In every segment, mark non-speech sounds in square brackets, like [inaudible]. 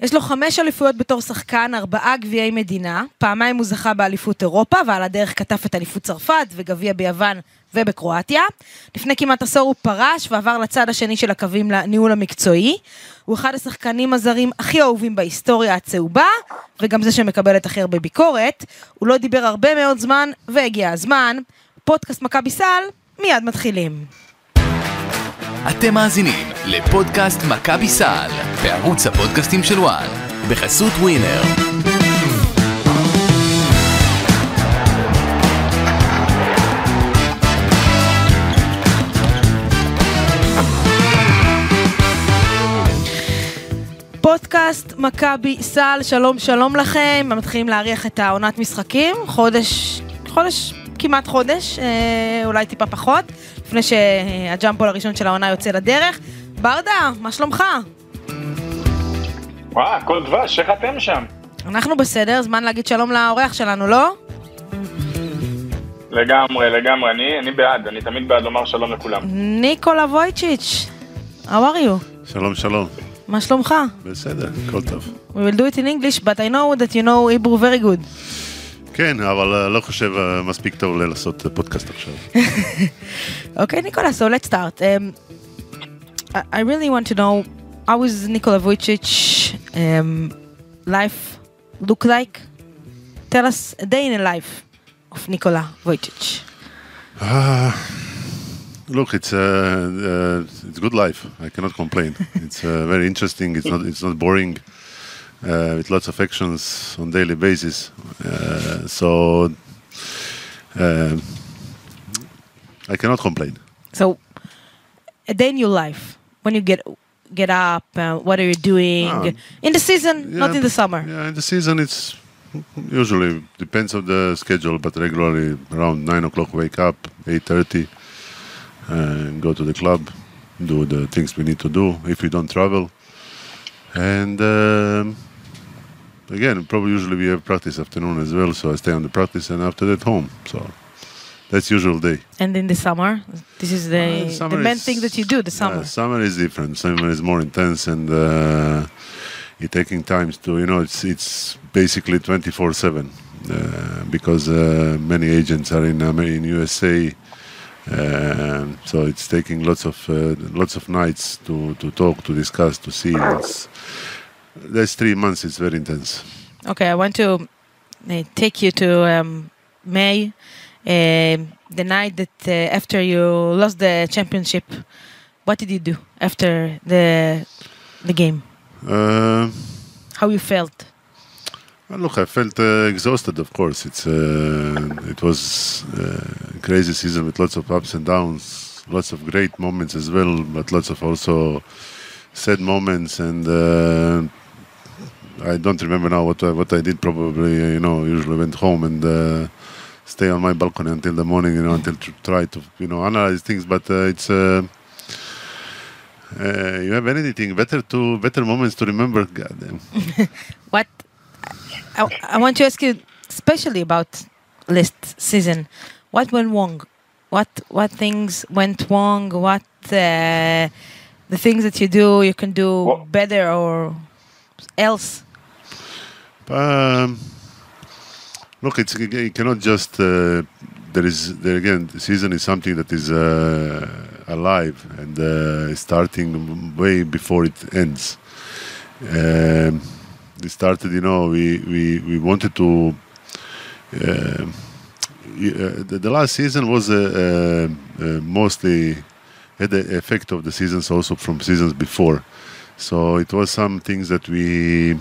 יש לו חמש אליפויות בתור שחקן, ארבעה גביעי מדינה, פעמיים הוא זכה באליפות אירופה, ועל הדרך כתב את אליפות צרפת וגביע ביוון ובקרואטיה. לפני כמעט עשור הוא פרש ועבר לצד השני של הקווים לניהול המקצועי. הוא אחד השחקנים הזרים הכי אהובים בהיסטוריה הצהובה, וגם זה שמקבל את הכי הרבה ביקורת. הוא לא דיבר הרבה מאוד זמן, והגיע הזמן. פודקאסט מכבי סל, מיד מתחילים. אתם מאזינים לפודקאסט מכבי סל בערוץ הפודקאסטים של וואן בחסות ווינר. פודקאסט מכבי סל, שלום שלום לכם, מתחילים להריח את העונת משחקים, חודש, חודש, כמעט חודש, אה, אולי טיפה פחות, לפני שהג'אמפול הראשון של העונה יוצא לדרך. ברדה, מה שלומך? וואו, הכל דבש, איך אתם שם? אנחנו בסדר, זמן להגיד שלום לאורח שלנו, לא? לגמרי, לגמרי, אני, אני בעד, אני תמיד בעד לומר שלום לכולם. ניקולה וויצ'יץ', how are you? שלום שלום, מה שלומך? בסדר, הכל טוב. We will do it in English, but I know that you know Hebrew very good. כן, אבל לא חושב מספיק טוב לעשות פודקאסט עכשיו. [laughs] אוקיי, ניקולה, so let's start. Um, I really want to know, how is Nikola Vujicic um, life look like? Tell us a day in the life of Nikola Vujicic. Ah, look, it's a uh, uh, it's good life. I cannot complain. it's uh, very interesting. It's not it's not boring. Uh, with lots of actions on daily basis. Uh, so uh, I cannot complain. So, a day in your life when you get get up, uh, what are you doing Ah, in the season, not in the summer? Yeah, in the season it's usually depends on the schedule, but regularly around nine o'clock wake up, eight thirty, and go to the club, do the things we need to do if we don't travel, and um, again probably usually we have practice afternoon as well, so I stay on the practice and after that home. So that's usual day. And in the summer, this is the, Uh, the main is- thing that you do. The summer. Yeah, summer is different. Summer is more intense, and uh, you're taking times to you know it's it's basically 24 seven uh, because uh, many agents are in Amer- in USA. Uh, so it's taking lots of uh, lots of nights to, to talk, to discuss, to see. It's, that's three months. It's very intense. Okay, I want to uh, take you to um, May, um the night that uh, after you lost the championship. What did you do after the the game? Uh, How you felt? Well, look, I felt uh, exhausted. Of course, it's uh, it was uh, a crazy season with lots of ups and downs, lots of great moments as well, but lots of also sad moments. And uh, I don't remember now what I, what I did. Probably, you know, usually went home and uh, stay on my balcony until the morning, you know, until to try to you know analyze things. But uh, it's. Uh, uh, you have anything better to better moments to remember? Goddamn. [laughs] What I, I want to ask you, especially about last season, what went wrong? What what things went wrong? What uh, the things that you do you can do Well- better or else? Um, look, it's you cannot just. Uh, there is there again. The season is something that is uh, alive and uh, starting way before it ends. Um, it started, you know. We we, we wanted to. Uh, uh, the, the last season was uh, uh, mostly had the effect of the seasons also from seasons before. So it was some things that we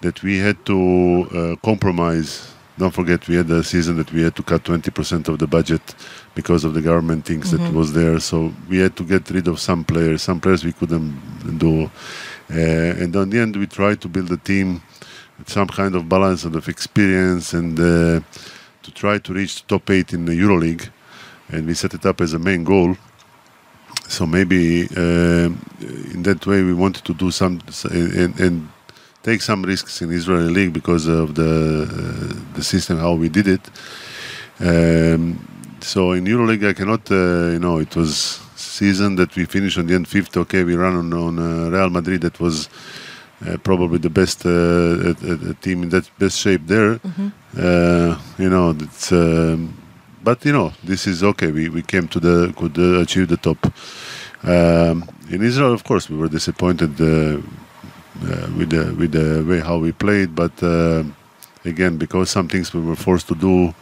that we had to uh, compromise. Don't forget, we had a season that we had to cut 20% of the budget because of the government things that was there. So we had to get rid of some players. Some players we couldn't do. Uh, and on the end, we tried to build a team with some kind of balance and of experience and uh, to try to reach top eight in the EuroLeague. And we set it up as a main goal. So maybe uh, in that way we wanted to do some and, and take some risks in Israeli league because of the uh, the system how we did it. Um, so in EuroLeague I cannot uh, you know it was season that we finished on the end fifth. Okay, we ran on on uh, Real Madrid that was uh, probably the best uh, team in that best shape there. Uh, you know. Um, but you know, this is okay. We, we came to the could uh, achieve the top. Um, in Israel, of course, we were disappointed with the with the way how we played. But uh, again, because some things we were forced to do,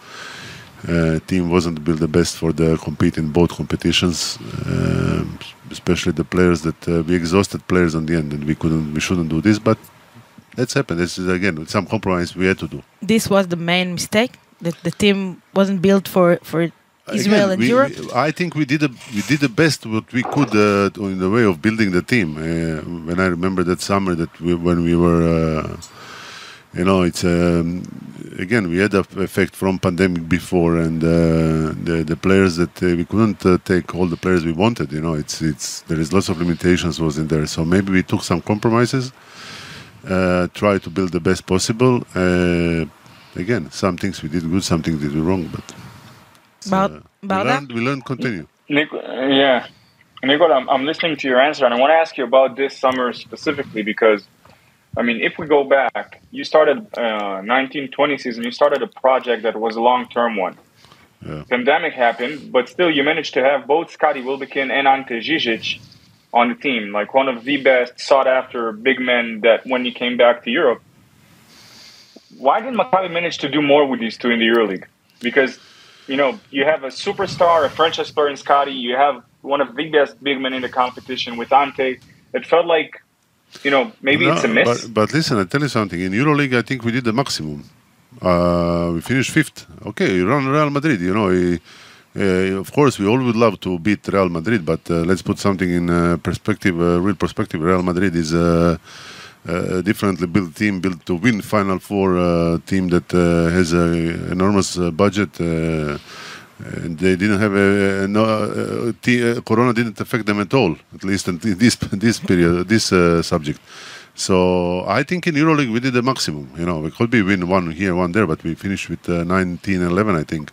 uh, team wasn't built the best for the compete in both competitions. Especially the players that uh, we exhausted players on the end, and we couldn't, we shouldn't do this. But that's happened. This is again with some compromise we had to do. This was the main mistake that the team wasn't built for for Israel Again, and we- Europe. we- I think we did a, we did the best what we could uh, in the way of building the team. Uh, when I remember that summer that we, when we were, uh, you know, it's um, again we had a effect from pandemic before, and uh, the the players that uh, we couldn't uh, take all the players we wanted. You know, it's it's there is lots of limitations was in there. So maybe we took some compromises, uh, try to build the best possible. Uh, again, some things we did good, some things we did wrong, but. It's, About- uh, we learn, we learned continue. Nic- yeah. Nicole, I'm, I'm listening to your answer, and I want to ask you about this summer specifically because, I mean, if we go back, you started uh, 1920 season, you started a project that was a long term one. Yeah. Pandemic happened, but still you managed to have both Scotty Wilbekin and Ante Žižić on the team, like one of the best sought after big men that when he came back to Europe. Why didn't Maccabi manage to do more with these two in the EuroLeague? Because you know, you have a superstar, a franchise player in Scotty. You have one of the best big men in the competition with Ante. It felt like, you know, maybe No, it's a miss. But, but listen, I tell you something. In EuroLeague, I think we did the maximum. Uh, we finished fifth. Okay, you run Real Madrid. You know, we, uh, of course, we all would love to beat Real Madrid, but uh, let's put something in uh, perspective, uh, real perspective. Real Madrid is uh, differently built team, built to win Final Four. Uh, team that uh, has an enormous uh, budget. Uh, and they didn't have a, a no, uh, t- Corona didn't affect them at all, at least in this [laughs] this period, this subject. So I think in EuroLeague we did the maximum. You know, we could be win one here, one there, but we finished with uh, 19 11, I think.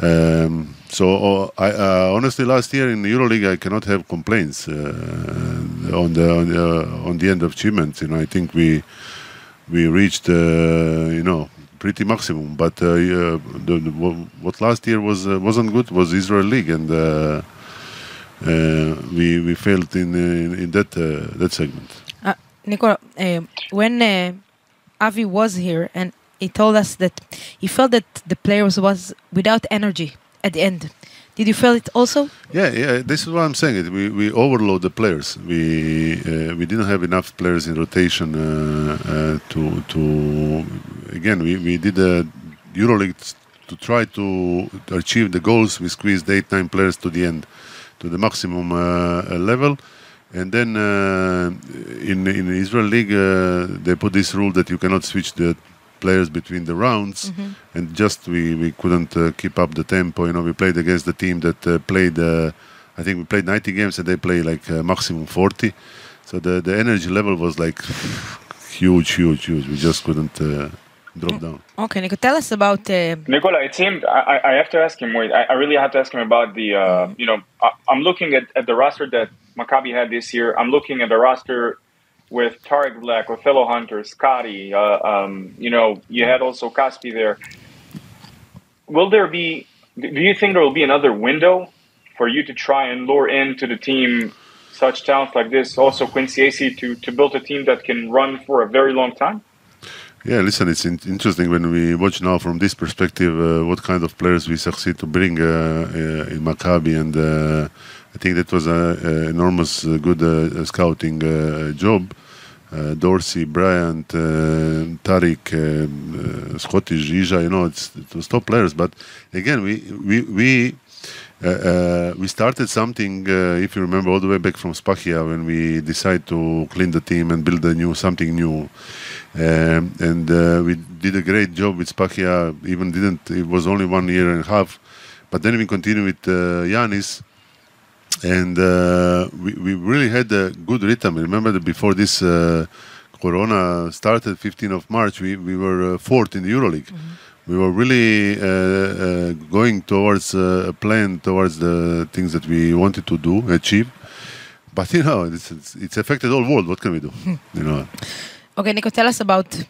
Um, so uh, I, uh, honestly, last year in EuroLeague I cannot have complaints uh, on the on the, uh, on the end of achievements. You know, I think we we reached uh, you know pretty maximum. But uh, the, the, what last year was wasn't good was Israel League, and we we failed in in, in that that segment. Nicola, uh, when Avi was here and he told us that he felt that the players was without energy at the end. Did you feel it also? Yeah, yeah. This is what I'm saying. We we overload the players. We uh, we didn't have enough players in rotation uh, uh, to to again. We we did a EuroLeague to try to achieve the goals. We squeezed eight nine players to the end, to the maximum uh, uh, level. And then uh, in in Israel League, they put this rule that you cannot switch the players between the rounds, and just we we couldn't uh, keep up the tempo. You know, we played against the team that uh, played. Uh, I think we played 90 games, and they play like uh, maximum 40. So the the energy level was like huge, huge, huge. We just couldn't uh, drop down. Okay, Nico, tell us about. Uh, Nicola, it seemed I, I- I have to ask him. Wait, I, I really have to ask him about the. Uh, you know, I, I'm looking at, at the roster that Maccabi had this year. I'm looking at the roster with Tarik Black, Othello Hunter, Scotty. Uh, um, you know, you had also Casspi there. Will there be? Do you think there will be another window for you to try and lure into the team such talents like this? Also, Quincy Acy to to build a team that can run for a very long time. Yeah, listen, it's in- interesting when we watch now from this perspective uh, what kind of players we succeed to bring uh, uh, in Maccabi, and uh, I think that was an enormous uh, good uh, scouting uh, job. Uh, Dorsey, Bryant, uh, Tarik, um, uh, Scottish, Ija, you know, it's, it was top players. But again, we we we we started something. If you remember, all the way back from Spahija, when we decided to clean the team and build a new something new, um, and we did a great job with Spahija. Even didn't it was only one year and a half, but then we continued with Yanis, and uh, we we really had a good rhythm. Remember that before this. Uh, Corona started 15th of March. We we were uh, fourth in the EuroLeague. We were really uh, uh, going towards uh, a plan, towards the things that we wanted to do, achieve. but you know, it's, it's, it's affected all world. What can we do? you know. Okay, Nico, tell us about uh,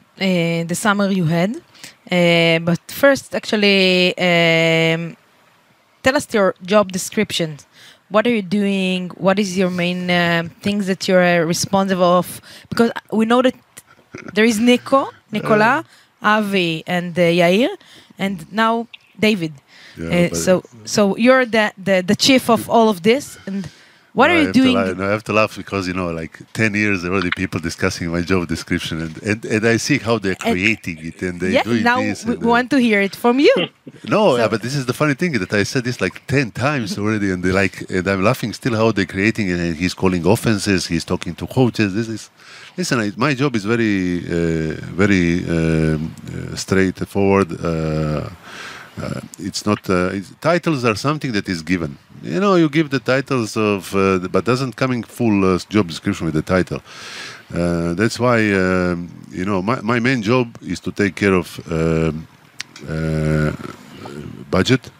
the summer you had. Uh, but first, actually, um, tell us your job description. What are you doing? What is your main uh, things that you're uh, responsible of? Because we know that there is Nico, Nicola, Avi, and uh, Yair, and now David. Yeah, Uh, so, so you're the, the the chief of all of this, and what No, are you to doing? no, I have to laugh because you know, like ten years already, people discussing my job description, and and, and I see how they're And- creating it and they yeah, doing now this. we and, uh, want to hear it from you. [laughs] No, So- yeah, but this is the funny thing that I said this like ten times already, and they like, and I'm laughing still how they're creating it. And he's calling offenses, he's talking to coaches. This is, listen, I, my job is very, uh, very um, uh, straightforward. Uh, uh, it's not uh, it's, titles are something that is given. You know, you give the titles of, uh, but doesn't coming full uh, job description with the title. Uh, that's why um, you know my, my main job is to take care of um, uh, budget.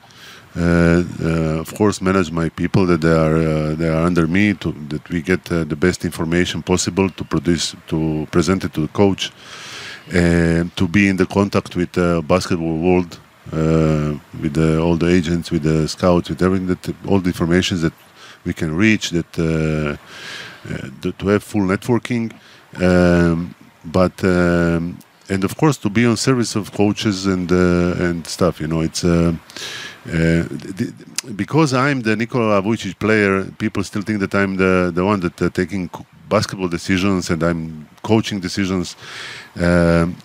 Uh, uh, of course, manage my people that they are they are under me to that we get the best information possible to produce to present it to the coach and to be in the contact with the basketball world, uh, with the, all the agents, with the scouts, with everything that all the information that we can reach, that uh, uh, to have full networking, um, but um, and of course to be on service of coaches and uh, and stuff. You know, it's. Uh, uh, th- th- because I'm the Nikola Vujicic player, people still think that I'm the, the one that uh, taking basketball decisions and I'm coaching decisions. Um,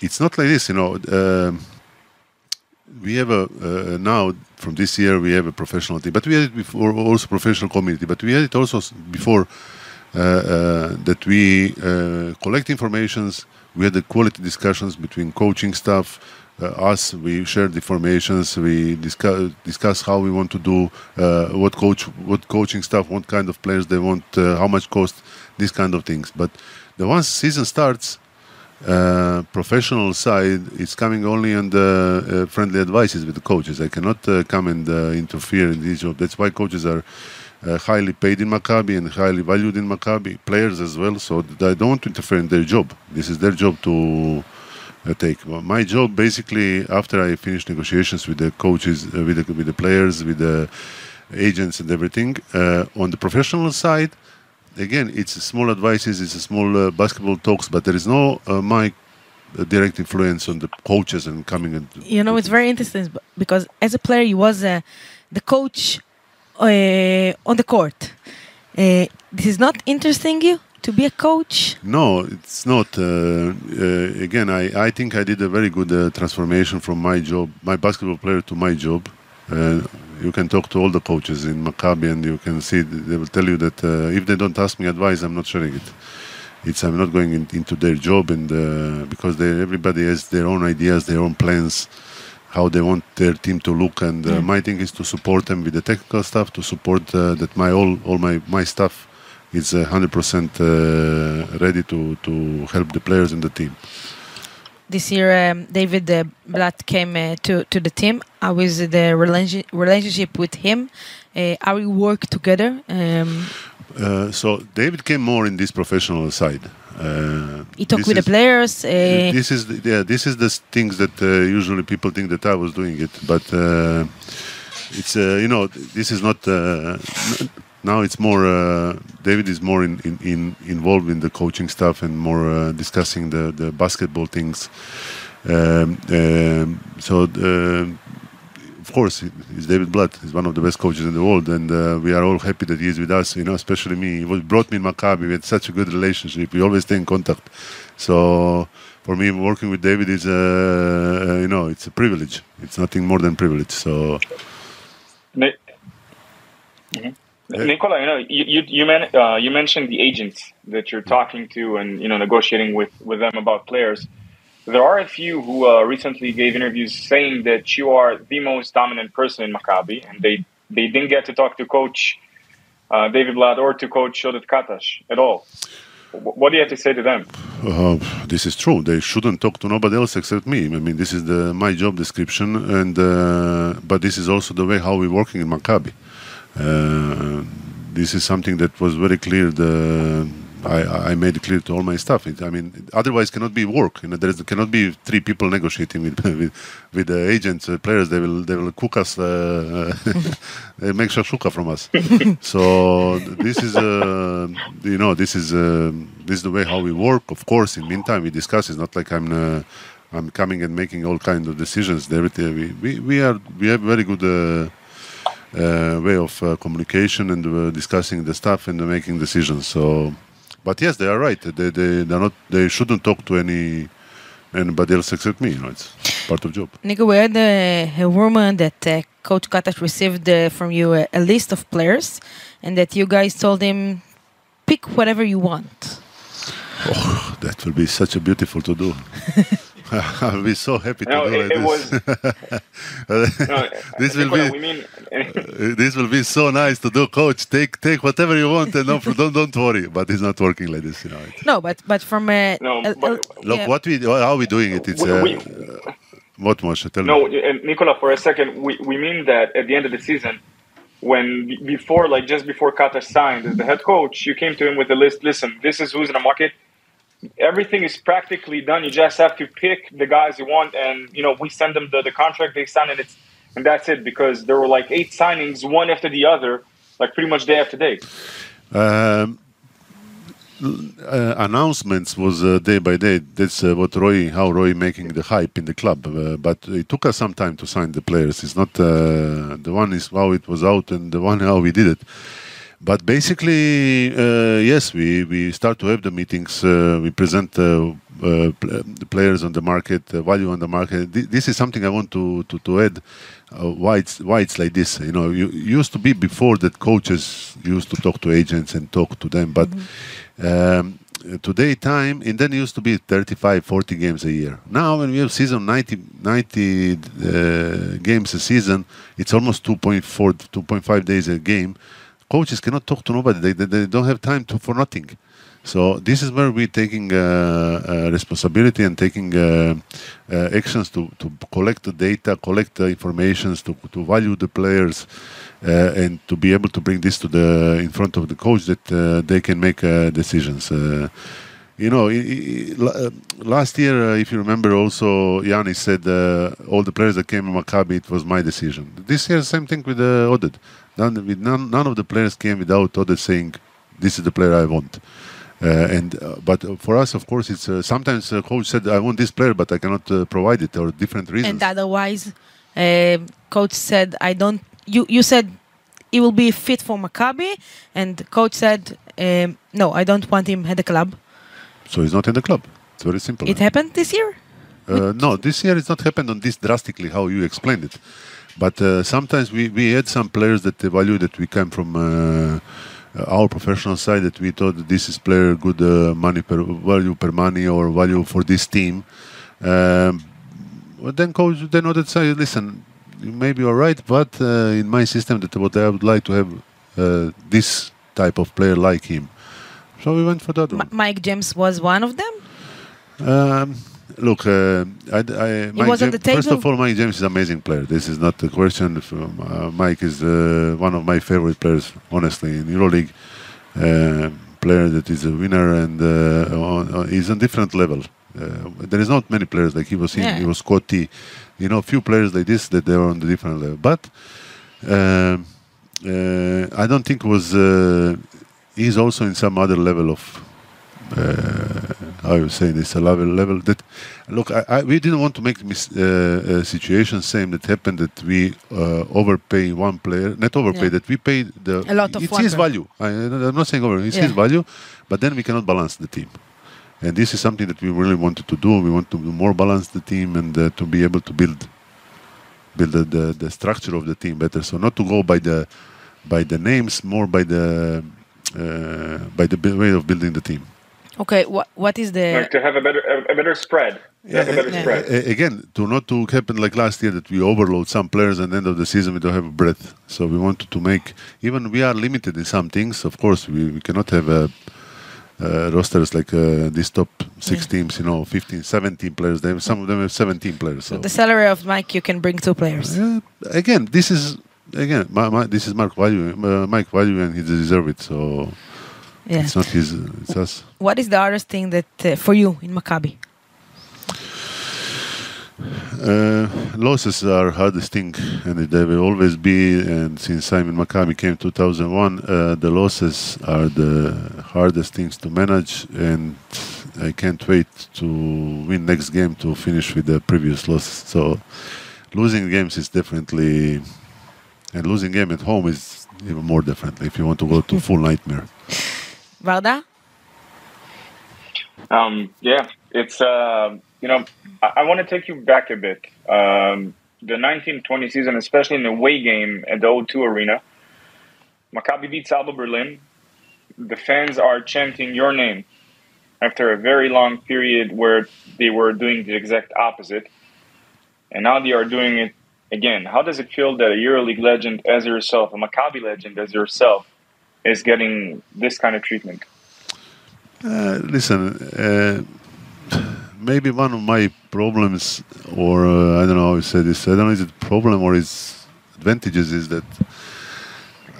it's not like this, you know. Um we have a uh, now from this year we have a professional team, but we had it before also professional community, but we had it also before uh, uh, that we uh, collect informations. We had the quality discussions between coaching staff, uh, us. We shared formations. We discuss discuss how we want to do, uh, what coach, what coaching staff, what kind of players they want, how much cost, these kind of things. But the once season starts, uh, professional side it's coming only on the uh, friendly advices with the coaches. I cannot uh, come and uh, interfere in this job. That's why coaches are uh, highly paid in Maccabi and highly valued in Maccabi. Players as well. So I don't want to interfere in their job. This is their job to uh, take. My job basically after I finish negotiations with the coaches, with the with the players, with the agents and everything. On the professional side, again, it's small advices, it's a small uh, basketball talks, but there is no uh, my uh, direct influence on the coaches and coming and. you know it's very interesting because as a player you was uh, the coach uh, on the court uh, this is not interesting you to be a coach No, it's not. Uh, uh, again, I, I think I did a very good uh, transformation from my job, my basketball player, to my job. Uh, you can talk to all the coaches in Maccabi, and you can see they will tell you that uh, if they don't ask me advice, I'm not sharing it. It's I'm not going in, into their job, and uh, because they, everybody has their own ideas, their own plans, how they want their team to look, and uh, my thing is to support them with the technical stuff, to support uh, that my all all my my staff is uh, 100% uh, ready to to help the players and the team. This year um, david uh, blatt came uh, to, to the team how is the relation, relationship with him uh, how we work together um, Uh, so David came more in this professional side. Uh, he talked with the players uh, this is the, yeah this is the things that uh, usually people think that I was doing it, but uh, it's uh, you know this is not uh, now it's more uh, David is more in, in, in involved in the coaching stuff and more uh, discussing the, the basketball things. Um, um, so. Uh, of course, he's David Blatt. He's one of the best coaches in the world, and uh, we are all happy that he is with us. You know, especially me. He was, brought me in Maccabi. We had such a good relationship. We always stay in contact. So for me, working with David is, uh, uh, you know, it's a privilege. It's nothing more than privilege. So Ni- Mhm. Nicola, you know, you you you, uh, you mentioned the agents that you're talking to and you know negotiating with with them about players. There are a few who uh, recently gave interviews saying that you are the most dominant person in Maccabi, and they they didn't get to talk to Coach uh, David Blatt or to Coach Oded Katash at all. What do you have to say to them? this is true. They shouldn't talk to nobody else except me. I mean, this is the my job description, and uh, but this is also the way how we're working in Maccabi. Uh, this is something that was very clear. The I, I made it clear to all my staff. It, I mean, otherwise cannot be work. You know, there is, cannot be three people negotiating with [laughs] with, with the agents, uh, players. They will they will cook us. Uh, [laughs] they make shakshuka from us. [laughs] so this is uh, you know this is uh, this is the way how we work. Of course, in meantime we discuss. It's not like I'm. Uh, I'm coming and making all kind of decisions. Everything we, we, we are we have very good uh, way of uh, communication and uh, discussing the stuff and uh, making decisions. So, but yes, they are right. They they they're not. They shouldn't talk to any anybody else except me. You know, it's part of job. Nico, we had a, a rumor that uh, Coach Katash received uh, from you a, a list of players, and that you guys told him, pick whatever you want. Oh, that will be such a beautiful to do. [laughs] [laughs] I'll be so happy to No, do it, like it was. [laughs] [laughs] this. No, this will be We mean. Uh, this will be so nice to do, coach. Take take whatever you want and don't don't, don't worry. But it's not working like this, you know. It- No, but but from a, No, a- a- Look, yeah. what we how we doing it? It's We- uh, we- uh, what Moshe? Tell No, me. and Nicola, for a second, we, we mean that at the end of the season, when before, like just before Katash signed as the head coach, you came to him with a list. Listen, this is who's in the market. Everything is practically done. You just have to pick the guys you want, and you know we send them the, the contract. They sign and it's, and that's it. Because there were like eight signings, one after the other, like pretty much day after day. Um, uh, announcements was uh, day by day. That's uh, what Roy, how Roy making the hype in the club. Uh, but it took us some time to sign the players. It's not uh, the one is how it was out and the one how we did it. But basically, uh, yes, we, we start to have the meetings. Uh, we present uh, uh, the players on the market, uh, value on the market. Th- this is something I want to to, to add. Uh, why it's why it's like this? You know, you used to be before that coaches used to talk to agents and talk to them, but um, today time and then it used to be 35 40 games a year now when we have season 90 90 uh, games a season it's almost 2.4 2.5 days a game coaches cannot talk to nobody they, they, they don't have time to for nothing so this is where we're taking uh, uh, responsibility and taking uh, uh, actions to, to collect the data, collect the informations, to, to value the players, uh, and to be able to bring this to the in front of the coach that uh, they can make decisions. You know, last year, if you remember, also Yannis said all the players that came in Maccabi, it was my decision. This year, same thing with uh, Oded. None, with none, none of the players came without Oded saying, "This is the player I want." Uh, and uh, but for us, of course, it's uh, sometimes uh, coach said, "I want this player, but I cannot uh, provide it," or different reasons. and otherwise, uh, coach said, "I don't." You you said he will be fit for Maccabi, and coach said, um, "No, I don't want him at the club." so he's not in the club. It's very simple. It happened this year. Uh, no, this year it's not happened on this drastically how you explained it. But uh, sometimes we, we had some players that the value that we came from uh, our professional side that we thought this is player good uh, money per value per money or value for this team. Um, but then coach then Oded say, listen, you may be all right, but uh, in my system that what I would like to have uh, this type of player like him. So we went for that M- one. Mike James was one of them. Um, look, uh, I, I, Mike on First of all, Mike James is an amazing player. This is not a question. From, uh, Mike is uh, one of my favorite players, honestly, in EuroLeague. Uh, player that is a winner and uh, on, on, he's on different level. Uh, there is not many players like he was him. Yeah. He was Scotty. You know, few players like this that they are on the different level. But um, uh, I don't think was uh, he's also in some other level of uh, how you say this a level level that look I, I, we didn't want to make mis- uh, a situation same that happened that we uh, overpay one player not overpay Yeah. that we paid the A lot of it's his player. value I, I'm not saying over it's Yeah. his value but then we cannot balance the team and this is something that we really wanted to do we want to more balance the team and uh, to be able to build build the, the, the structure of the team better so not to go by the by the names more by the uh, by the way of building the team Okay, what what is the Like to have a better a, a better spread. To have a better Yeah. spread. A- again, to not to happen like last year that we overload some players and end of the season we don't have breadth. So we wanted to make even we are limited in some things. Of course, we, we cannot have a, uh, rosters like uh, these top six Yeah. teams. You know, 15, 17 players. They have, some of them have 17 players. So the salary of Mike? You can bring two players. Yeah, again, this is again, my, my, this is Mark Value, uh, Mike Value, and he deserves it. So Yeah. it's not his, it's us. What is the hardest thing that uh, for you in Maccabi? Uh, losses are hardest thing, and they will always be. And since I'm Maccabi came 2001, uh, the losses are the hardest things to manage, and I can't wait to win next game to finish with the previous loss. So losing games is definitely, and losing game at home is even more definitely. If you want to go to full nightmare. [laughs] Barda? Um, yeah, it's uh, you know I, I want to take you back a bit. Um, the 1920 season, especially in the away game at the O2 Arena, Maccabi beats Alba Berlin. The fans are chanting your name after a very long period where they were doing the exact opposite, and now they are doing it again. How does it feel that a EuroLeague legend as yourself, a Maccabi legend as yourself, is getting this kind of treatment? Uh, listen, uh, maybe one of my problems, or uh, I don't know how you say this, I don't know is it problem or is advantages is that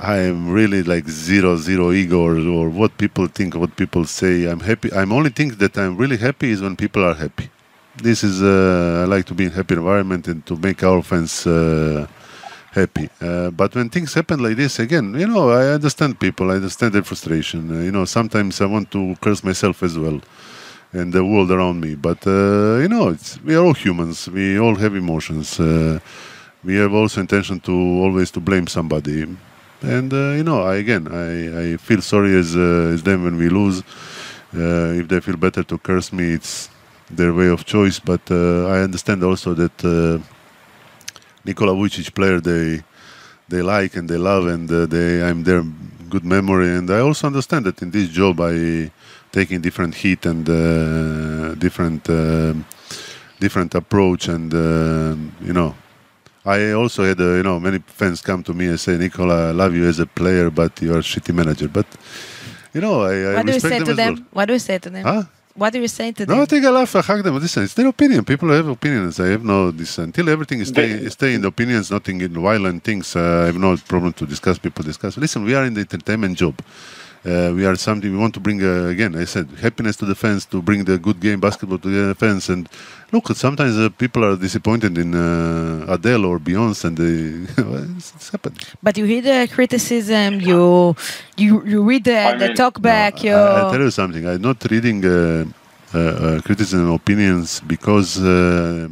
I am really like zero, zero ego or, or what people think, what people say. I'm happy. I'm only think that I'm really happy is when people are happy. This is, uh, I like to be in happy environment and to make our fans uh, happy. Uh, but when things happen like this, again, you know, I understand people. I understand their frustration. Uh, you know, sometimes I want to curse myself as well, and the world around me. But uh, you know, we are all humans. We all have emotions. Uh, we have also intention to always to blame somebody. And uh, you know, I, again, I, I feel sorry as uh, as them when we lose. If they feel better to curse me, it's their way of choice. But I understand also that. Nikola Vujicic player they they like and they love and uh, they I'm their good memory and I also understand that in this job I taking different heat and uh, different uh, different approach and uh, you know I also had uh, you know many fans come to me and say Nikola I love you as a player but you are a shitty manager but you know I, I What do you say them to them? well. What do you say to them? Huh? What do you say to them? No, I them? think I laugh, I hug them. Listen, it's their opinion. People have opinions. I have no this until everything is stay, They- stay in the opinions, nothing in violent things. Uh, I have no problem to discuss. People discuss. Listen, we are in the entertainment job. Uh, we are something we want to bring uh, again. I said happiness to the fans, to bring the good game basketball to the fans. And look, sometimes uh, people are disappointed in uh, Adele or Beyonce, and they, [laughs] it's, it's happened. But you hear the criticism, you you you read the, I the mean- talk back, you I, I tell you something. I'm not reading uh, uh, uh, criticism opinions because uh,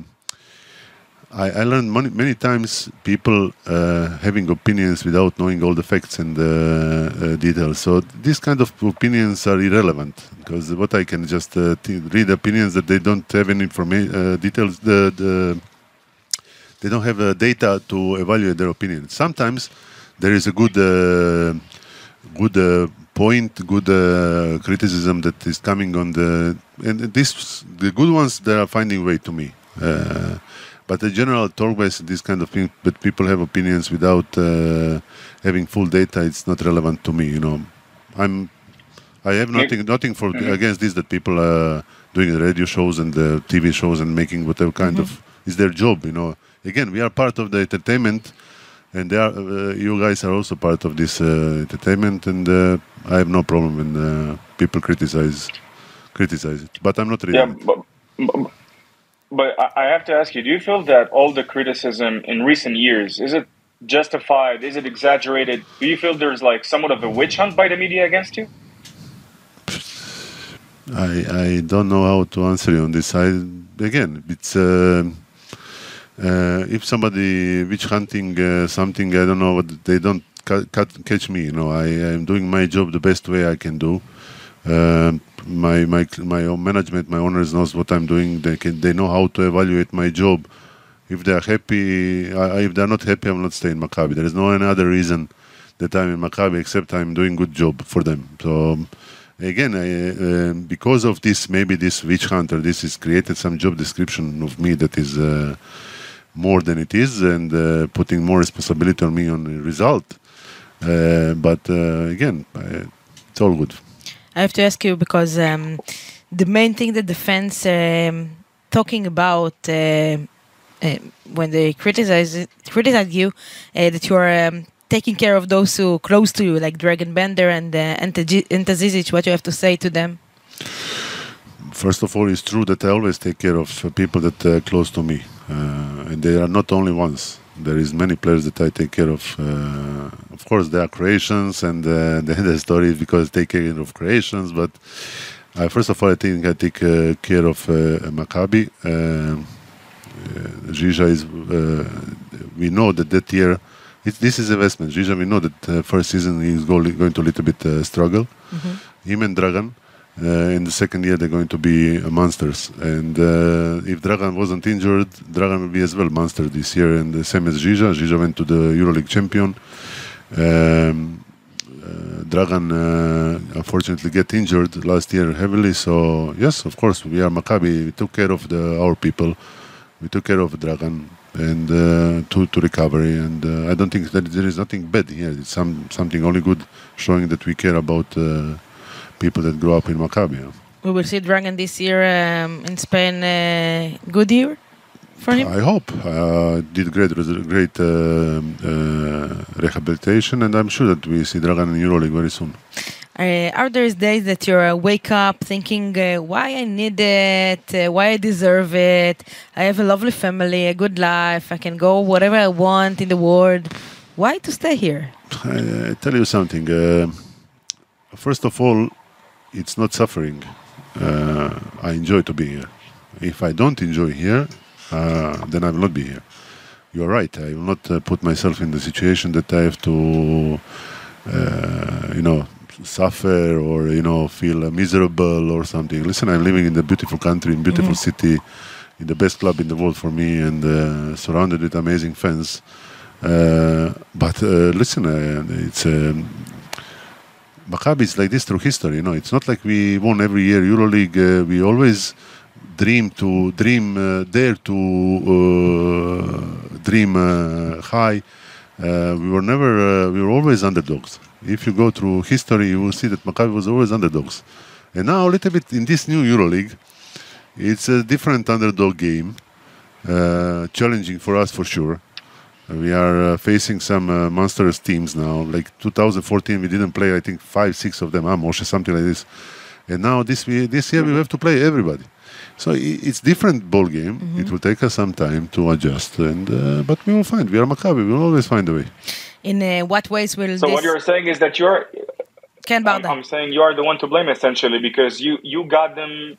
I, I learned many, many times people uh, having opinions without knowing all the facts and uh, uh, details. So these kind of opinions are irrelevant because what I can just uh, read opinions that they don't have any information uh, details. The, the they don't have data to evaluate their opinion. Sometimes there is a good good point, good uh, criticism that is coming on the and this the good ones they are finding way to me. Uh, but the general talk based this kind of thing, but people have opinions without uh, having full data. It's not relevant to me. You know, I'm I have nothing nothing for against this that people are doing the radio shows and the TV shows and making whatever kind of is their job. You know, again, we are part of the entertainment, and they are, uh, you guys are also part of this uh, entertainment, and uh, I have no problem when uh, people criticize criticize it. But I'm not reading. Yeah, but, but, I have to ask you: Do you feel that all the criticism in recent years is it justified? Is it exaggerated? Do you feel there's like somewhat of a witch hunt by the media against you? I I don't know how to answer you on this. I again, it's uh, uh, if somebody witch hunting uh, something, I don't know what they don't ca- ca- catch me. You know, I am doing my job the best way I can do. Um my my my own management, my owners knows what I'm doing. They can they know how to evaluate my job. If they are happy, I, if they are not happy, I'm not staying in Maccabi. There is no any other reason that I'm in Maccabi except I'm doing good job for them. So um, again, I, uh, because of this, maybe this witch hunter, this has created some job description of me that is uh, more than it is, and uh, putting more responsibility on me on the result. Uh, but uh, again, uh, it's all good. I have to ask you because um, the main thing that the fans um, talking about uh, uh, when they criticize criticize you uh, that you are um, taking care of those who close to you, like Dragan Bender and uh. What you have to say to them? First of all, it's true that I always take care of people that are close to me, uh, and they are not only ones. There is many players that I take care of. Uh, of course, they are Croatians, and uh, [laughs] the, the story is because they take care of Croatians. But uh, first of all, I think I take uh, care of uh, Maccabi. Um, uh, Žižić is. Uh, we know that that year, it, this is investment. Žižić, we know that uh, first season he's go, going to a little bit uh, struggle. Him and Dragan. Uh, in the second year, they're going to be uh, monsters. And uh, if Dragan wasn't injured, Dragan will be as well monster this year. And the same as Žižić. Žižić went to the EuroLeague champion. Um, Dragan uh, unfortunately get injured last year heavily. So yes, of course, we are Maccabi. We took care of the our people. We took care of Dragan and uh, to to recovery. And uh, I don't think that there is nothing bad here. It's some something only good, showing that we care about uh, people that grow up in Maccabi. We will see Dragan this year um, in Spain. Uh, good year for him. I hope uh, did great, great uh, uh, rehabilitation, and I'm sure that we see Dragan in EuroLeague very soon. Uh, are there days that you uh, wake up thinking uh, why I need it, uh, why I deserve it? I have a lovely family, a good life. I can go whatever I want in the world. Why to stay here? I, I tell you something. First of all, it's not suffering. Uh, I enjoy to be here. If I don't enjoy here, uh, then I will not be here. You are right. I will not uh, put myself in the situation that I have to, uh, you know, suffer or you know feel uh, miserable or something. Listen, I'm living in a beautiful country, in beautiful city, in the best club in the world for me, and uh, surrounded with amazing fans. Uh, but uh, listen, uh, it's. Um, Maccabi is like this through history. You know, it's not like we won every year EuroLeague. Uh, we always dream to dream, uh, dare to uh, dream uh, high. Uh, we were never. Uh, we were always underdogs. If you go through history, you will see that Maccabi was always underdogs. And now, a little bit in this new EuroLeague, it's a different underdog game, challenging for us for sure. We are uh, facing some uh, monstrous teams now. Like 2014, we didn't play. I think five, six of them, ah, Moshe, something like this. And now this we, this year we have to play everybody. So it's different ball game. It will take us some time to adjust, and uh, but we will find. We are Maccabi. We will always find a way. In uh, what ways will So this? what you're saying is that you're Ken I'm, Barda. I'm saying you are the one to blame essentially because you you got them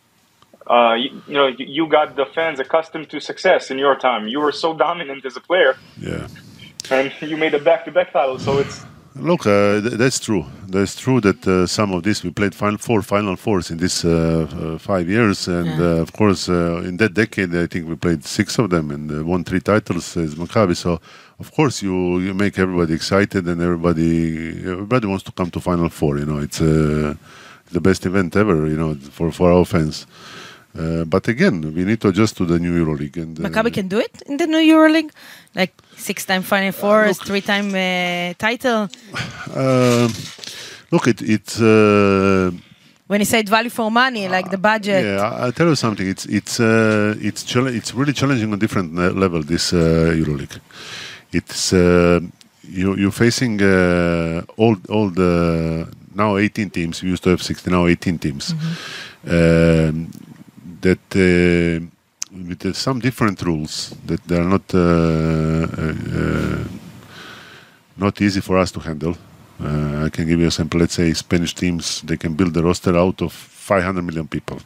uh, you, you know you, you got the fans accustomed to success in your time you were so dominant as a player Yeah. and [laughs] you made a back-to-back title so it's Look, uh, th- that's true. That's true that uh, some of this we played final four final fours in this uh, uh, five years, and Yeah. uh, of course uh, in that decade I think we played six of them and uh, won three titles as Maccabi. So of course you you make everybody excited and everybody everybody wants to come to final four. You know, it's uh, the best event ever. You know, for for our fans. Uh, but again, we need to adjust to the new EuroLeague. And uh, Maccabi can do it in the new EuroLeague, like six-time Final Fours, three-time uh, title. uh, [laughs] look, it it's. Uh, When you say value for money, like the budget. Yeah, I- I'll tell you something. It's it's uh, it's chal- it's really challenging on different level. This uh, EuroLeague. It's uh, you you're facing uh, all all the now 18 teams. We used to have 16, now 18 teams. Um, that uh, with uh, some different rules that they are not uh, not easy for us to handle. Uh, I can give you a sample. Let's say Spanish teams, they can build a roster out of 500 million people.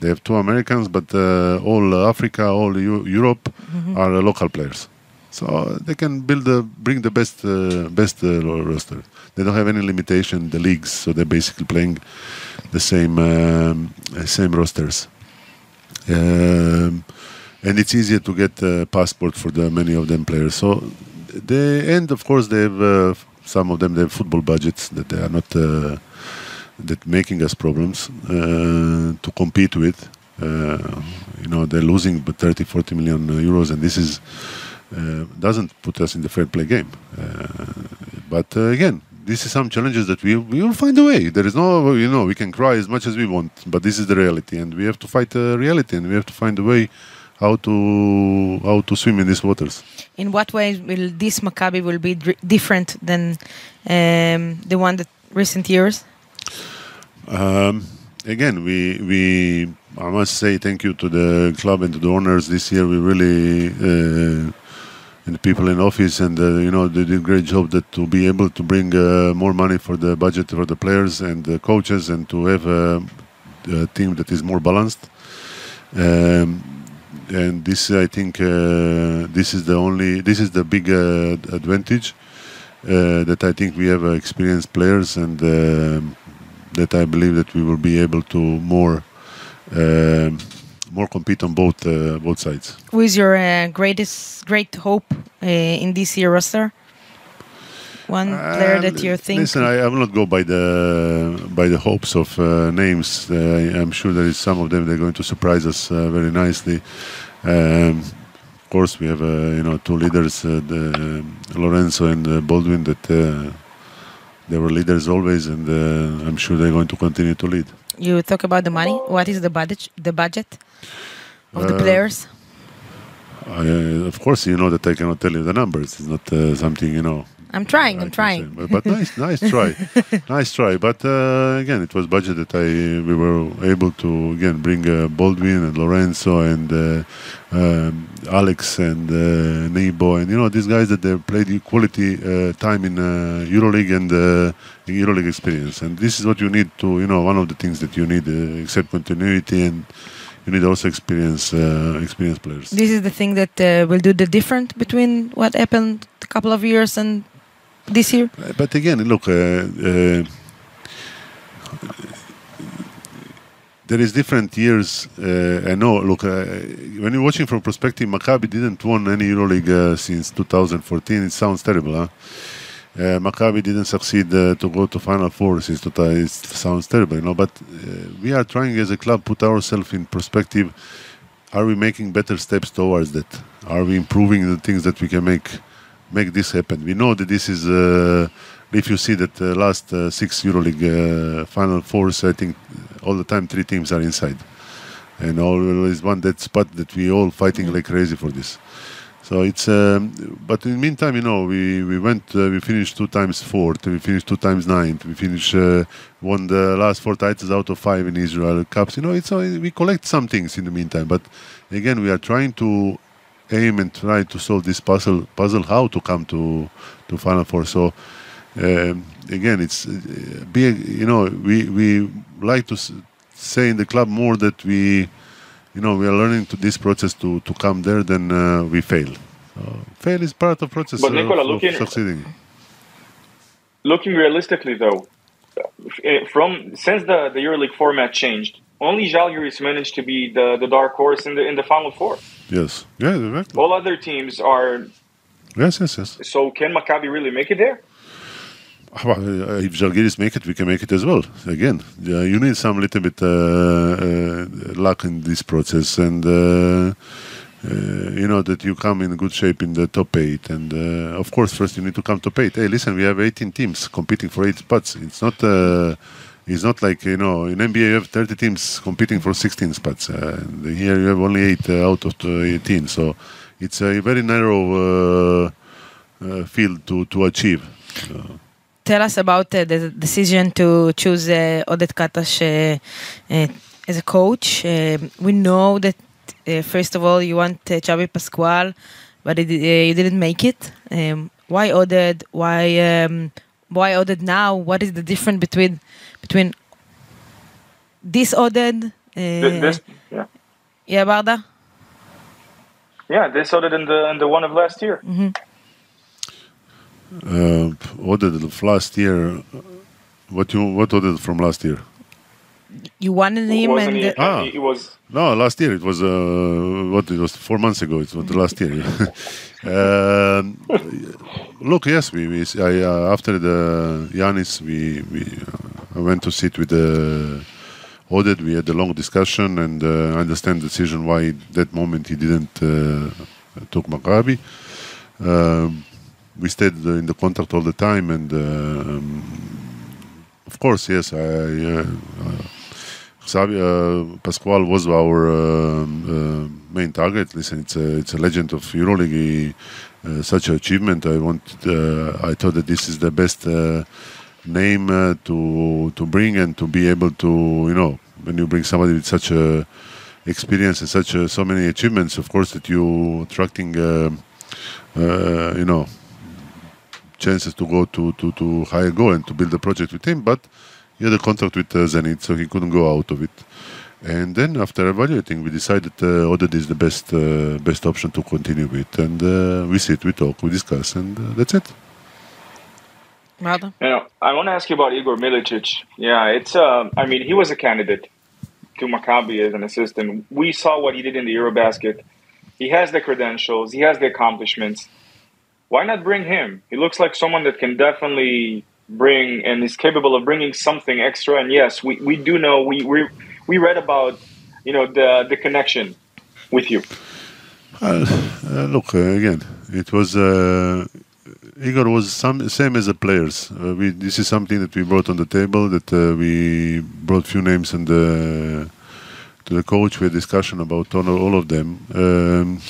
They have two Americans, but uh, all Africa, all Eu- Europe are uh, local players. So they can build, a, bring the best, uh, best uh, roster. They don't have any limitation in the leagues, so they're basically playing the same, um, same rosters. Um, and it's easier to get a passport for the many of them players. So the and of course they have uh, some of them they have football budgets that they are not uh, that making us problems uh, to compete with. Uh, you know they're losing but 30 40 million euros and this is uh, doesn't put us in the fair play game uh, but again this is some challenges that we we will find a way there is no you know we can cry as much as we want but this is the reality and we have to fight the reality and we have to find a way how to how to swim in these waters. In what way will this Maccabi will be different than um, the one that recent years? Um, again, we we I must say thank you to the club and to the owners. This year, we really uh, and the people in office and uh, you know they did a great job that to be able to bring uh, more money for the budget for the players and the coaches and to have a, a team that is more balanced. Um, and this, I think, uh, this is the only, this is the big uh, advantage uh, that I think we have uh, experienced players and um that I believe that we will be able to more, um more compete on both uh, both sides. Who is your uh, greatest great hope uh, in this year roster? One player that you think Listen, I, I will not go by the by the hopes of uh, names. Uh, I- I'm sure there is some of them they're going to surprise us uh, very nicely. Um, of course, we have uh, you know two leaders, uh, the, Lorenzo and uh, Baldwin, that uh, they were leaders always, and uh, I'm sure they're going to continue to lead. You talk about the money. What is the budget? The budget of the Uh, players? I, of course, you know that I cannot tell you the numbers. It's not uh, something you know. I'm trying. I I'm trying. say. But, nice, nice [laughs] try, nice try. But uh, again, it was budget that I we were able to again bring uh, Baldwin and Lorenzo and uh, um, Alex and uh, Nebo and you know these guys that they played quality uh, time in uh, EuroLeague and uh, EuroLeague experience. And this is what you need to you know one of the things that you need uh, except continuity and. You need also experience, uh, experienced players. This is the thing that uh, will do the difference between what happened a couple of years and this year. But again, look, uh, uh, there is different years. Uh, I know. Look, uh, when you're watching from perspective, Maccabi didn't won any EuroLeague uh, since 2014. It sounds terrible, huh? Uh, Maccabi didn't succeed to go to Final Four since 2000. It sounds terrible, you know. But we are trying as a club put ourselves in perspective. Are we making better steps towards that? Are we improving the things that we can make make this happen? We know that this is. Uh, if you see that uh, last uh, six EuroLeague uh, Final Fours, I think all the time three teams are inside, and always one that spot that we all fighting like crazy for this. So it's, um, but in the meantime, you know, we we went, uh, we finished two times fourth, we finished two times ninth, we finished uh, won the last four titles out of five in Israel Cups. You know, it's we collect some things in the meantime, but again, we are trying to aim and try to solve this puzzle puzzle how to come to to final four. So um, again, it's uh, be you know we we like to s- say in the club more that we you know we are learning to this process to to come there than uh, we fail. So fail is part of process But Nikola, of looking- succeeding. looking realistically though, eh, from since the the EuroLeague format changed, only Žalgiris managed to be the, the dark horse in the in the final four. Yes, yeah, exactly. All other teams are. Yes, yes, yes. So can Maccabi really make it there? Well, uh, if Žalgiris make it, we can make it as well. Again, yeah, you need some little bit uh, uh, luck in this process, and uh, uh, you know that you come in good shape in the top eight. And uh, of course, first you need to come top eight. Hey, listen, we have 18 teams competing for eight spots. It's not. It's not like you know in NBA you have 30 teams competing for 16 spots. Uh, here you have only eight uh, out of 18. So it's a very narrow uh, uh, field to to achieve. Tell us about uh, the decision to choose uh, uh, uh, as a coach. We know that first of all you want uh, Xavi Pascual, but it, you didn't make it. Um, why Oded? Why um, why Oded now? What is the difference between between this Oded? Uh, This, yeah, yeah, Barda. yeah. This other than the and the one of last year. Uh, ordered last year. What you what ordered from last year? You wanted him, Wasn't and he, uh, Ah. he was No, last year it was uh, what it was four months ago. It was the last year. um, [laughs] look, yes, we, we I, uh, after the Yanis, we we uh, I went to sit with the Oded. We had a long discussion and uh, understand the decision why that moment he didn't uh, took Maccabi. Um, we stayed in the contact all the time, and um, of course, yes, I. Uh, uh, Xavi uh, Pascual was our um, um main target. Listen, it's a it's a legend of EuroLeague. Uh, such an achievement. I want. Uh, I thought that this is the best uh, name uh, to to bring and to be able to you know when you bring somebody with such a experience and such a, so many achievements. Of course, that you attracting uh, uh, you know chances to go to to to higher goal and to build a project with him, but. He had a contract with uh, Zenit, so he couldn't go out of it. And then after evaluating, we decided uh, Oded is the best uh, best option to continue with. And uh, we sit, we talk, we discuss, and uh, that's it. Marta? You know, I want to ask you about Igor Milicic. Yeah, it's. Uh, I mean, he was a candidate to Maccabi as an assistant. We saw what he did in the EuroBasket. He has the credentials. He has the accomplishments. Why not bring him? He looks like someone that can definitely bring and is capable of bringing something extra. And yes, we, we do know we we we read about you know the the connection with you. Uh, uh, look uh, again. It was uh, Igor was some same as the players. Uh, we this is something that we brought on the table. That uh, we brought few names and to the coach. We had discussion about all, all of them. Um,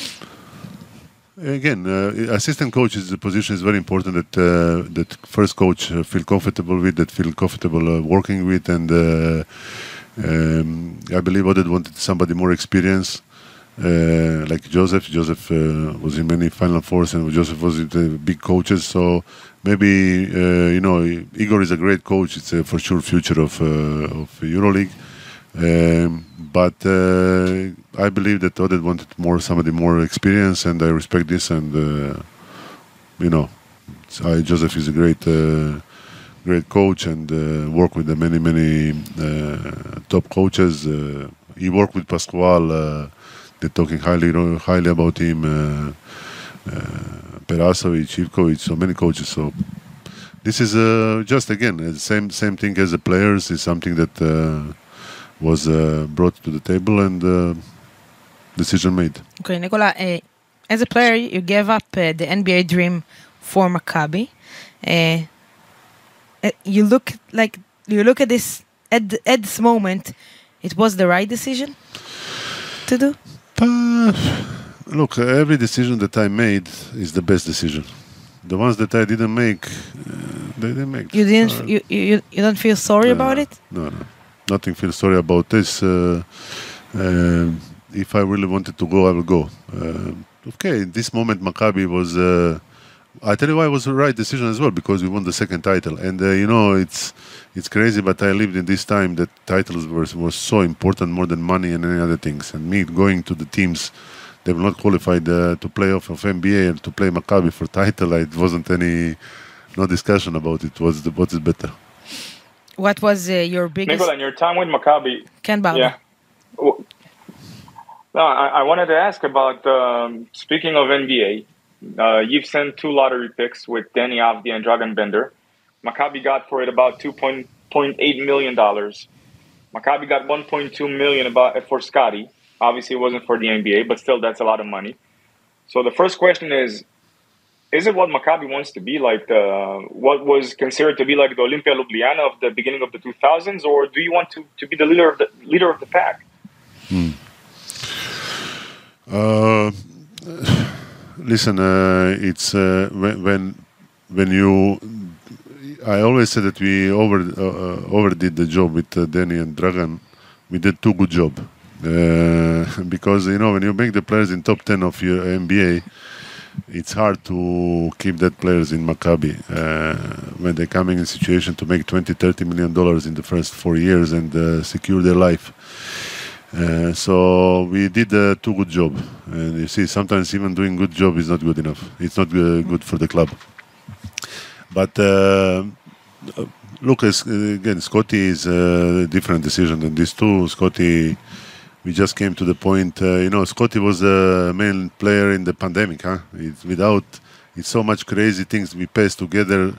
again, uh, assistant coach is the position is very important that uh, that first coach uh, feel comfortable with, that feel comfortable uh, working with, and uh, um, I believe Oded wanted somebody more experienced. Uh, like Joseph, Joseph was in many Final Fours, and Joseph was with the big coaches. So maybe you know Igor is a great coach. It's a for sure future of of EuroLeague. Um, but uh, I believe that Oded wanted more somebody more experienced, and I respect this. And uh, you know, I, Joseph is a great, uh, great coach, and uh, work with the many, many uh, top coaches. Uh, he worked with Pascual. They're talking highly, highly about him. Uh, Perasovic, Ivkovic, so many coaches. So this is just again the same same thing as the players. Is something that. Was uh, brought to the table and uh, decision made. Okay, Nikola, uh, as a player, you gave up uh, the NBA dream for Maccabi. Uh, uh, you look like you look at this at at this moment. It was the right decision to do. Uh, look, every decision that I made is the best decision. The ones that I didn't make, uh, they didn't make. You didn't. You, you you don't feel sorry no, about it. No, no, nothing. Feel sorry about this. Uh, uh, if I really wanted to go, I will go. Uh, okay, in this moment, Maccabi was. I tell you why it was the right decision as well because we won the second title, and uh, you know it's it's crazy, but I lived in this time that titles were was so important more than money and any other things. And me going to the teams, they were not qualified uh, to play off of NBA and to play Maccabi for title. [laughs] It wasn't any no discussion about it. Was the what is better? What was uh, your biggest? Nikola, in your time with Maccabi, Ken Barda. yeah. No, I, I wanted to ask about um, speaking of NBA. Uh, you've sent two lottery picks with Deni Avdija and Dragan Bender. Maccabi got for it about two point eight million dollars. Maccabi got one point two million about for Scotty. Obviously, it wasn't for the NBA, but still, that's a lot of money. So the first question is: Is it what Maccabi wants to be like? The what was considered to be like the Olimpija Ljubljana of the beginning of the 2000s, or do you want to, to be the leader of the leader of the pack? Uh, [sighs] listen, uh, it's uh, when, when when you. I always said that we over uh, overdid the job with uh, Deni and Dragan. We did too good job uh, [laughs] because you know when you make the players in top ten of your NBA, it's hard to keep that players in Maccabi uh, when they're coming in a situation to make 20, 30 million dollars in the first four years and uh, secure their life. Uh, so we did a too good job, and you see, sometimes even doing good job is not good enough. It's not uh, good for the club. But uh, uh, look, again, Scotty is a different decision than these two. Scotty, we just came to the point. Uh, you know, Scotty was the main player in the pandemic. Huh? It's without, it's so much crazy things we passed together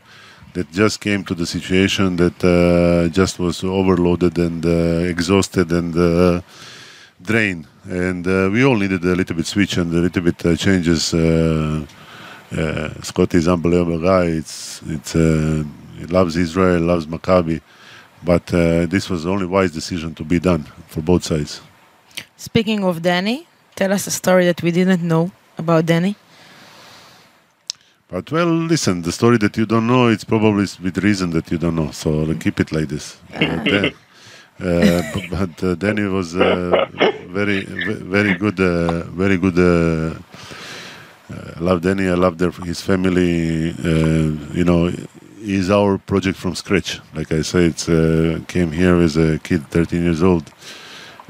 that just came to the situation that uh, just was overloaded and uh, exhausted and uh, drained. And uh, we all needed a little bit switch and a little bit uh, changes. Scotty is unbelievable guy. It's it's he loves Israel, loves Maccabi, but this was the only wise decision to be done for both sides. Speaking of Deni, Tell us a story that we didn't know about Deni. But well, listen, the story that you don't know, it's probably with reason that you don't know. So uh, keep it like this. [laughs] Uh, Dan- uh, but uh, Deni was uh, very, very good, uh, very good. Uh, uh, I love Deni. I love their, his family. Uh, you know, he's our project from scratch. Like I said, it's, uh, came here as a kid, 13 years old,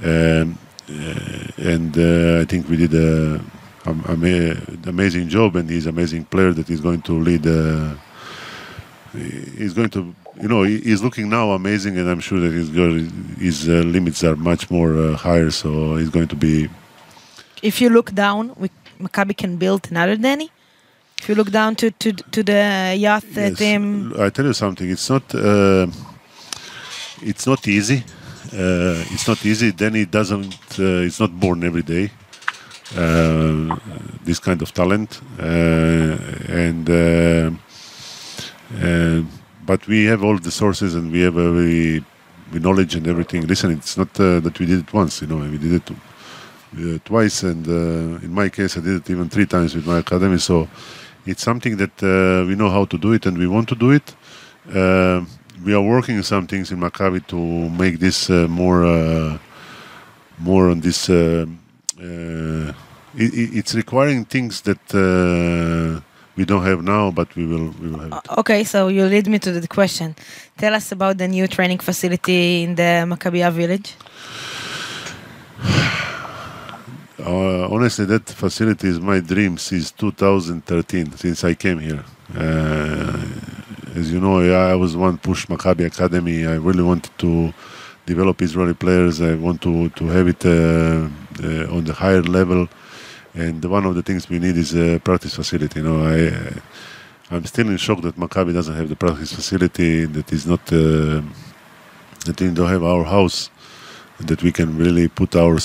um, uh, and uh, I think we did a, am- ama- amazing job. And he's an amazing player that is going to lead. Uh, he's going to, you know, he- he's looking now amazing, and I'm sure that his uh, limits are much more uh, higher. So he's going to be. If you look down, we, Maccabi can build another Deni. If you look down to to, to the youth uh, Yes. team, I tell you something. It's not. Uh, it's not easy. Uh, it's not easy. Then it doesn't. Uh, it's not born every day. Uh, this kind of talent, uh, and uh, uh, but we have all the sources and we have every knowledge and everything. Listen, it's not uh, that we did it once. You know, we did it uh, twice, and uh, in my case, I did it even three times with my academy. So it's something that uh, we know how to do it, and we want to do it. We are working some things in Maccabi to make this uh, more, uh, more on this. Uh, uh, it, it- it's requiring things that uh, we don't have now, but we will. We will have. It. okay, so you lead me to the question. Tell us about the new training facility in the Maccabiah village. [sighs] Uh, honestly, that facility is my dream since 2013, since I came here. Uh, as you know, I was one push Maccabi Academy. I really wanted to develop Israeli players. I want to to have it uh, uh, on the higher level. And one of the things we need is a practice facility. You know, I I'm still in shock that Maccabi doesn't have the practice facility. That is not uh, that we don't have our house that we can really put our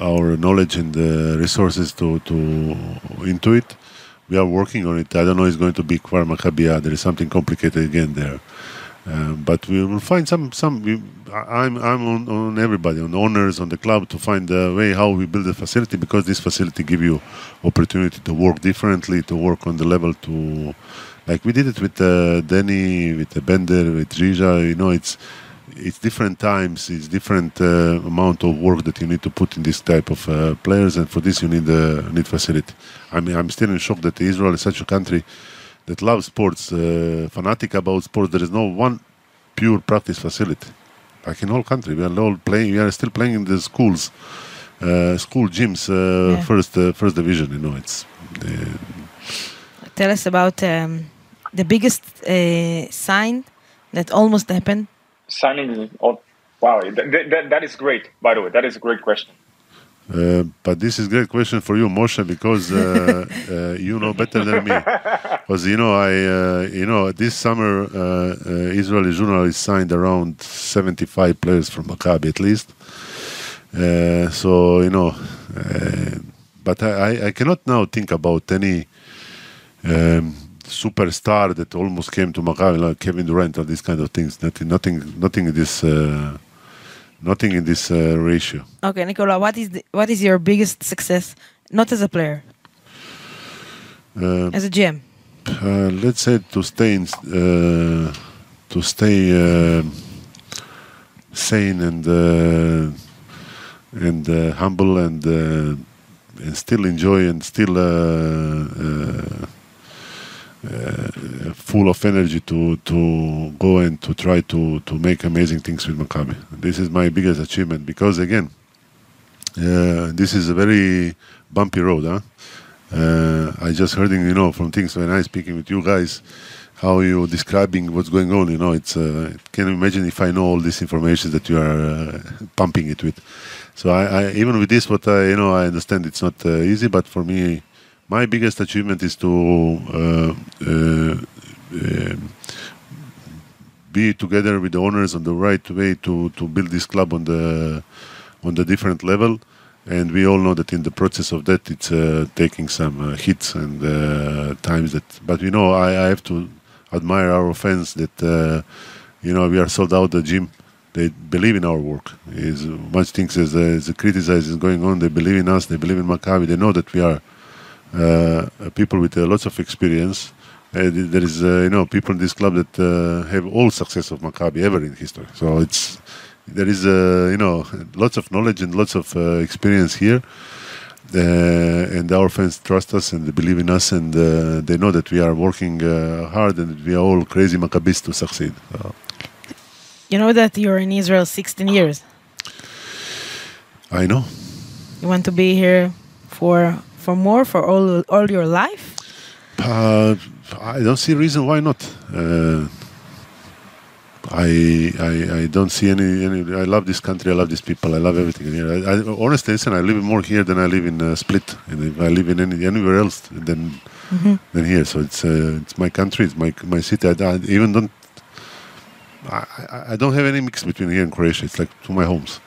our knowledge and uh, resources to, to into it. We are working on it. I don't know it's going to be Maccabia. There is something complicated again there, um, but we will find some some. We, I'm I'm on, on everybody, on the owners, on the club to find a way how we build the facility because this facility give you opportunity to work differently, to work on the level to, like we did it with uh, Deni, with uh, Bender, with Rija. You know, it's it's different times, it's different uh, amount of work that you need to put in this type of uh, players, and for this you need uh, need facility. I mean, I'm still in shock that Israel is such a country that loves sports, uh, fanatic about sports. There is no one pure practice facility. Like in whole country, we are all playing. We are still playing in the schools, uh, school gyms, uh, Yeah. first uh, first division. You know, it's Tell us about um, the biggest uh, sign that almost happened. Signing. Oh, wow, that, that, that is great. By the way, that is a great question. Uh, but this is great question for you, Moshe, because uh, uh, you know better than me. [laughs] Because you know, I uh, you know this summer uh, uh, Israeli journalists signed around 75 players from Maccabi at least. Uh, so you know, uh, but I, I- I cannot now think about any um, superstar that almost came to Maccabi, like Kevin Durant or these kind of things. Nothing, nothing, nothing in this, uh, nothing in this uh, ratio. Okay, Nikola, what is the, what is your biggest success, not as a player, Uh, as a GM? uh, let's say to stay in, uh, to stay uh, sane and uh, and uh, humble and uh, and still enjoy and still uh, uh, uh, full of energy to to go and to try to to make amazing things with Maccabi. This is my biggest achievement because again, uh, this is a very bumpy road, huh? Uh, I just hearding, you know, from things when I speaking with you guys, how you're describing what's going on. You know, it's uh, can you imagine if I know all this information that you are uh, pumping it with. So I, I even with this, what I you know, I understand it's not uh, easy, but for me, my biggest achievement is to uh, uh, um be together with the owners on the right way to to build this club on the on the different level and we all know that in the process of that it's uh, taking some uh, hits and uh, times that but you know I, I have to admire our fans that uh, you know we are sold out the gym they believe in our work. As much things as as the is going on, they believe in us. They believe in Maccabi. They know that we are people with uh, lots of experience. Uh, there is, uh, you know, people in this club that uh, have all success of Maccabi ever in history. So it's there is, uh, you know, lots of knowledge and lots of uh, experience here. Uh, and our fans trust us and they believe in us and uh, they know that we are working uh, hard and that we are all crazy Maccabis to succeed. You know that you're in Israel 16 years. I know. You want to be here for for more for all all your life? Uh, I don't see a reason why not. Uh, I, I I don't see any, any. I love this country. I love these people. I love everything here. I, I, honestly, listen, I live more here than I live in uh, Split, and if I live in any, anywhere else than than here. So it's uh, it's my country. It's my my city. I, I even don't. I, I- don't have any mix between here and Croatia. It's like two my homes.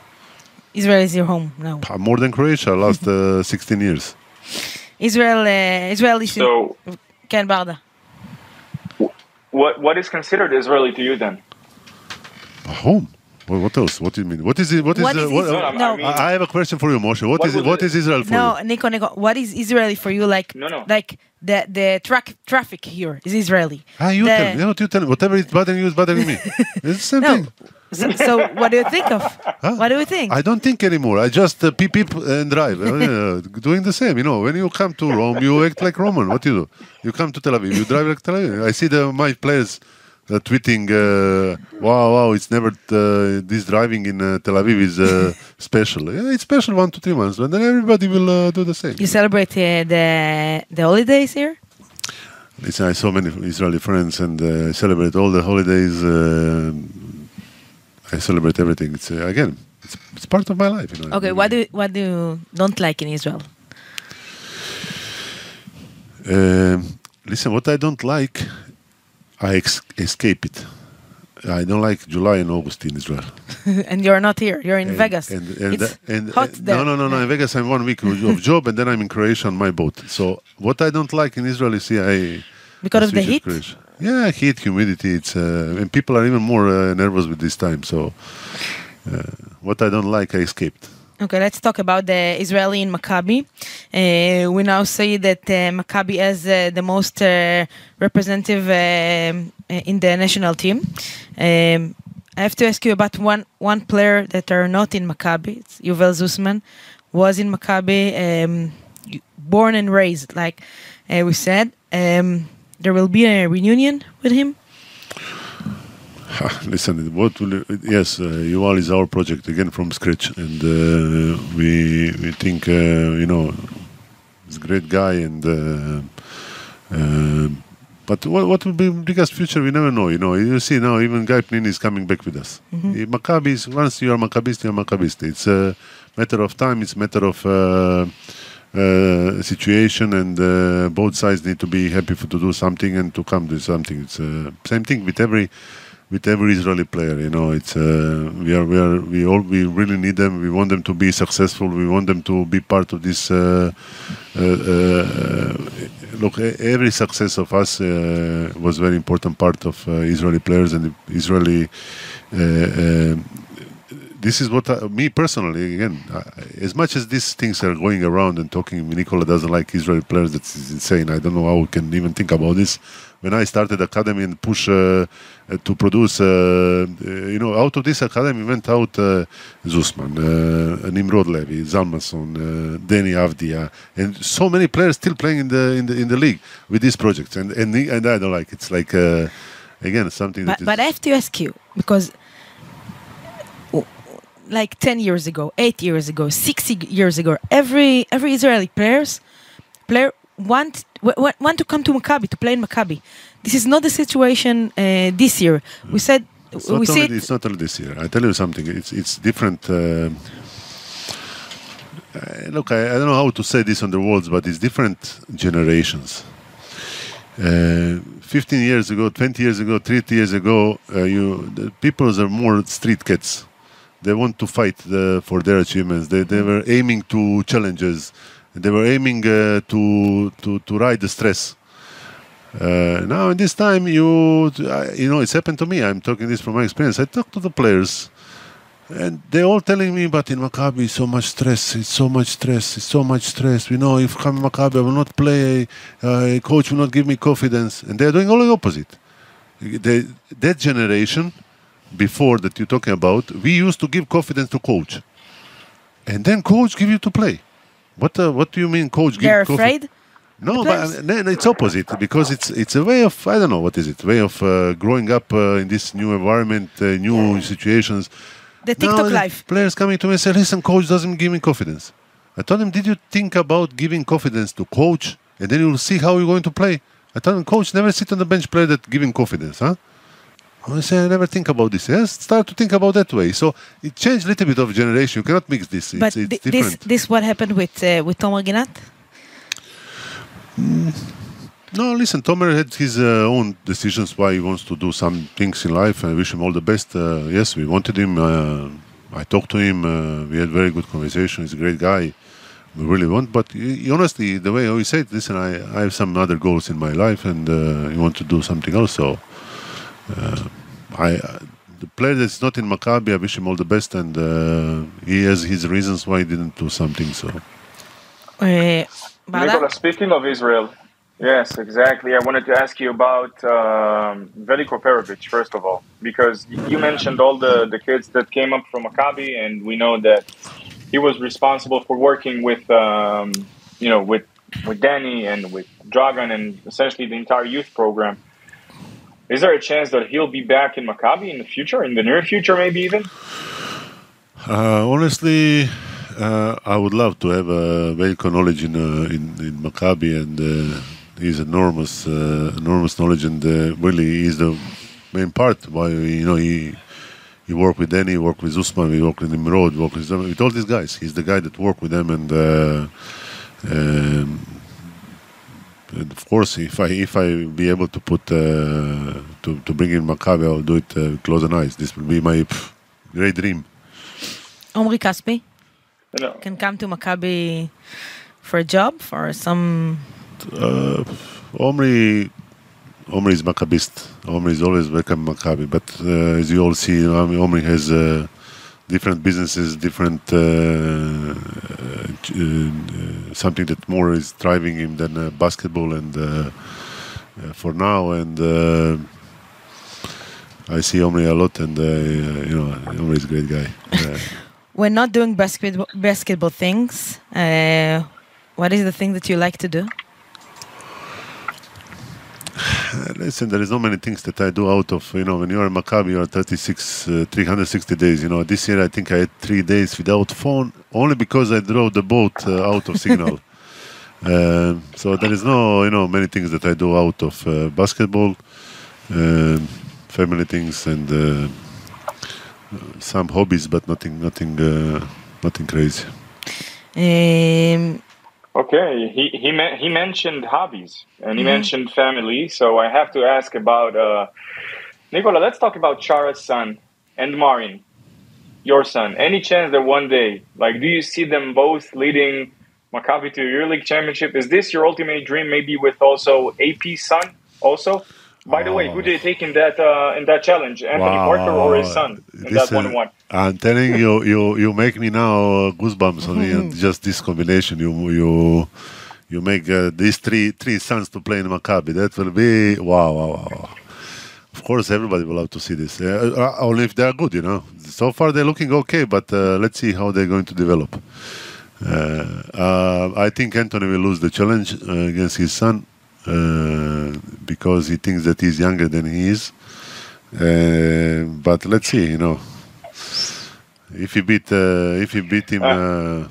Israel is your home now. More than Croatia, last [laughs] uh, 16 years. Israel, uh, Israeli so, Ken Barda. What what is considered Israeli to you then? A home. Well, what else? What do you mean? What is it? What is it? uh, what, no. I, mean, I, have a question for you, Moshe. What, what is it, what is Israel for no, you? No, Nico, Nico. What is Israeli for you? Like, no, no. like the the track traffic here is Israeli. Ah, you the, tell me. You know, you tell me. Whatever is bothering you is bothering me. [laughs] It's the same no. thing. So, so what do you think of? [laughs] Huh? What do you think? I don't think anymore. I just uh, peep peep and drive. Uh, [laughs] doing the same. You know, when you come to Rome, you act like Roman. What you do? You come to Tel Aviv, you drive like Tel Aviv. I see the my players uh, tweeting, uh, "Wow, wow! It's never uh, this driving in uh, Tel Aviv is uh, [laughs] special. Yeah, it's special one to three months, and then everybody will uh, do the same." you celebrate uh, the the holidays here? Listen, I saw many Israeli friends and uh, I celebrate all the holidays. Uh, I celebrate everything. It's uh, again, it's, it's part of my life. You know. Okay, what do what do you don't like in Israel? Um, listen, what I don't like, I ex- escape it. I don't like July and August in Israel. [laughs] and you're not here. You're in And- Vegas. And, and, it's and, hot and- there. No, no, no, no. In Vegas, I'm one week of of job, and then I'm in Croatia on my boat. So what I don't like in Israel is, see, I Because of the heat? Croatia. Yeah, heat, humidity. It's uh, and people are even more uh, nervous with this time. So uh, what I don't like, I escaped. Okay, let's talk about the Israeli in Maccabi. Uh, we now see that uh, Maccabi has uh, the most uh, representative um, uh, in the national team. Um, I have to ask you about one one player that are not in Maccabi. It's Yuval Zoosman was in Maccabi, um, born and raised, like uh, we said. Um, there will be a reunion with him. Listen, what will, yes, uh, Yuval is our project again from scratch, and uh, we we think uh, you know he's a great guy, and uh, uh, but what, what will be biggest future? We never know. You know, you see now even Guy Pnin is coming back with us. Mm-hmm. Maccabi is once you are Maccabist, you are Maccabist. It's a matter of time. It's a matter of. Uh, situation and uh, both sides need to be happy for, to do something and to come to something. It's uh, same thing with every with every Israeli player. You know, it's uh, we are we are we all we really need them. We want them to be successful. We want them to be part of this. Uh, uh, uh, look, every success of us uh, was very important part of uh, Israeli players and Israeli. This is what I, me personally again as much as these things are going around and talking Nikola doesn't like Israeli players that's insane. I don't know how we can even think about this. When I started academy and push uh, uh, to produce uh, uh, you know out of this academy went out uh, Zoosman uh, Nimrod Levi Zalmason uh, Deni Avdija and so many players still playing in the in the in the league with these projects. And and, and I don't like it's like uh, again something But, that but I have to ask you because, like ten years ago, eight years ago, sixty years ago, every every Israeli players player want w- w- want to come to Maccabi to play in Maccabi. This is not the situation uh, this year. We said It's we not, see only, it, it's not only this year. I tell you something. It's it's different. Uh, uh, look, I, I don't know how to say this on the words, but it's different generations. Uh, 15 years ago, 20 years ago, 30 years ago, uh, you the people are more street cats. They want to fight for their achievements. They, they were aiming to challenges. They were aiming uh, to, to to ride the stress. Uh, now in this time, you you know it's happened to me. I'm talking this from my experience. I talk to the players. and they're all telling me, but in Maccabi, so much stress. It's so much stress. It's so much stress. You know, if in Maccabi, I will not play. Uh, coach will not give me confidence, and they're doing all the opposite. They, that generation, before that you're talking about, we used to give confidence to coach, and then coach give you to play. What uh, What do you mean, coach? give They're afraid. no, but uh, no, it's opposite because it's it's a way of I don't know what is it way of uh, growing up uh, in this new environment, uh, new situations. The Now TikTok the life. Players coming to me and say, "Listen, coach doesn't give me confidence." I told him, "Did you think about giving confidence to coach, and then you'll see how you're going to play?" I told him, "Coach, never sit on the bench player that giving confidence, huh?" I say, "I never think about this." Yes, start to think about that way. So it changed a little bit of generation. You cannot mix this. But it's thi- this different. this what happened with uh, with Tomer Ginat? No, listen, Tomer had his uh, own decisions why he wants to do some things in life. I wish him all the best. Uh, yes, we wanted him. Uh, I talked to him. Uh, we had very good conversation. He's a great guy. We really want, but he, he honestly, the way he said, listen, I, I have some other goals in my life, and uh, he want to do something else. So, I, uh, the player that's not in Maccabi, I wish him all the best, and uh, he has his reasons why he didn't do something. So. Uh, Nikola, speaking of Israel, yes, exactly. I wanted to ask you about um, Veliko Perovic, first of all, because you mentioned all the, the kids that came up from Maccabi, and we know that he was responsible for working with, um, you know, with with Deni and with Dragan and essentially the entire youth program. Is there a chance that he'll be back in Maccabi in the future, in the near future, maybe even? Uh, honestly, uh, I would love to have uh, medical knowledge in uh, in, in Maccabi, and uh, he's enormous, uh, enormous knowledge, and uh, really he's the main part. Why you know he he worked with Deni, worked with Usman, we worked with Nimrod, worked with, with all these guys. He's the guy that worked with them, and. Uh, um, of course, if I if I be able to put uh, to to bring in Maccabi, I'll do it uh, close and eyes. This will be my pff, great dream. Omri Casspi You know, can come to Maccabi for a job for some. Uh, Omri, Omri is Maccabist. Omri is always welcome Maccabi. But uh, as you all see, Omri has uh, different businesses, different uh, uh, uh, something that more is driving him than uh, basketball. And uh, uh, for now, and uh, I see Omri a lot, and uh, you know, Omri is a great guy. [laughs] We're not doing basketball basketball things. Uh, what is the thing that you like to do? Listen, there is not many things that I do out of, you know, when you are in Maccabi, you are 36, uh, 360 days. You know, this year I think I had three days without phone, only because I drove the boat uh, out of signal. [laughs] Um so there is no, you know, many things that I do out of uh, basketball, um family things, and uh, uh, some hobbies, but nothing, nothing, uh, nothing crazy. Um, Okay, he he me- he mentioned hobbies and he Mhm. mentioned family, so I have to ask about uh, Nikola. Let's talk about Chara's son and Marin, your son. Any chance that one day, like, do you see them both leading Maccabi to a EuroLeague championship? Is this your ultimate dream? Maybe with also AP son, also. By the way, who did you take in that uh, in that challenge, Anthony Parker or his son in that one one? I'm telling you, you you make me now uh, goosebumps on me. and Just this combination, you you you make uh, these three three sons to play in Maccabi. That will be wow, wow, wow. wow. Of course, everybody will love to see this. Uh, uh, only if they are good, you know. So far, they're looking okay, but uh, let's see how they're going to develop. Uh, uh, I think Anthony will lose the challenge uh, against his son because he thinks that he's younger than he is. Uh, but let's see, you know, if he beat uh, if he beat him, uh,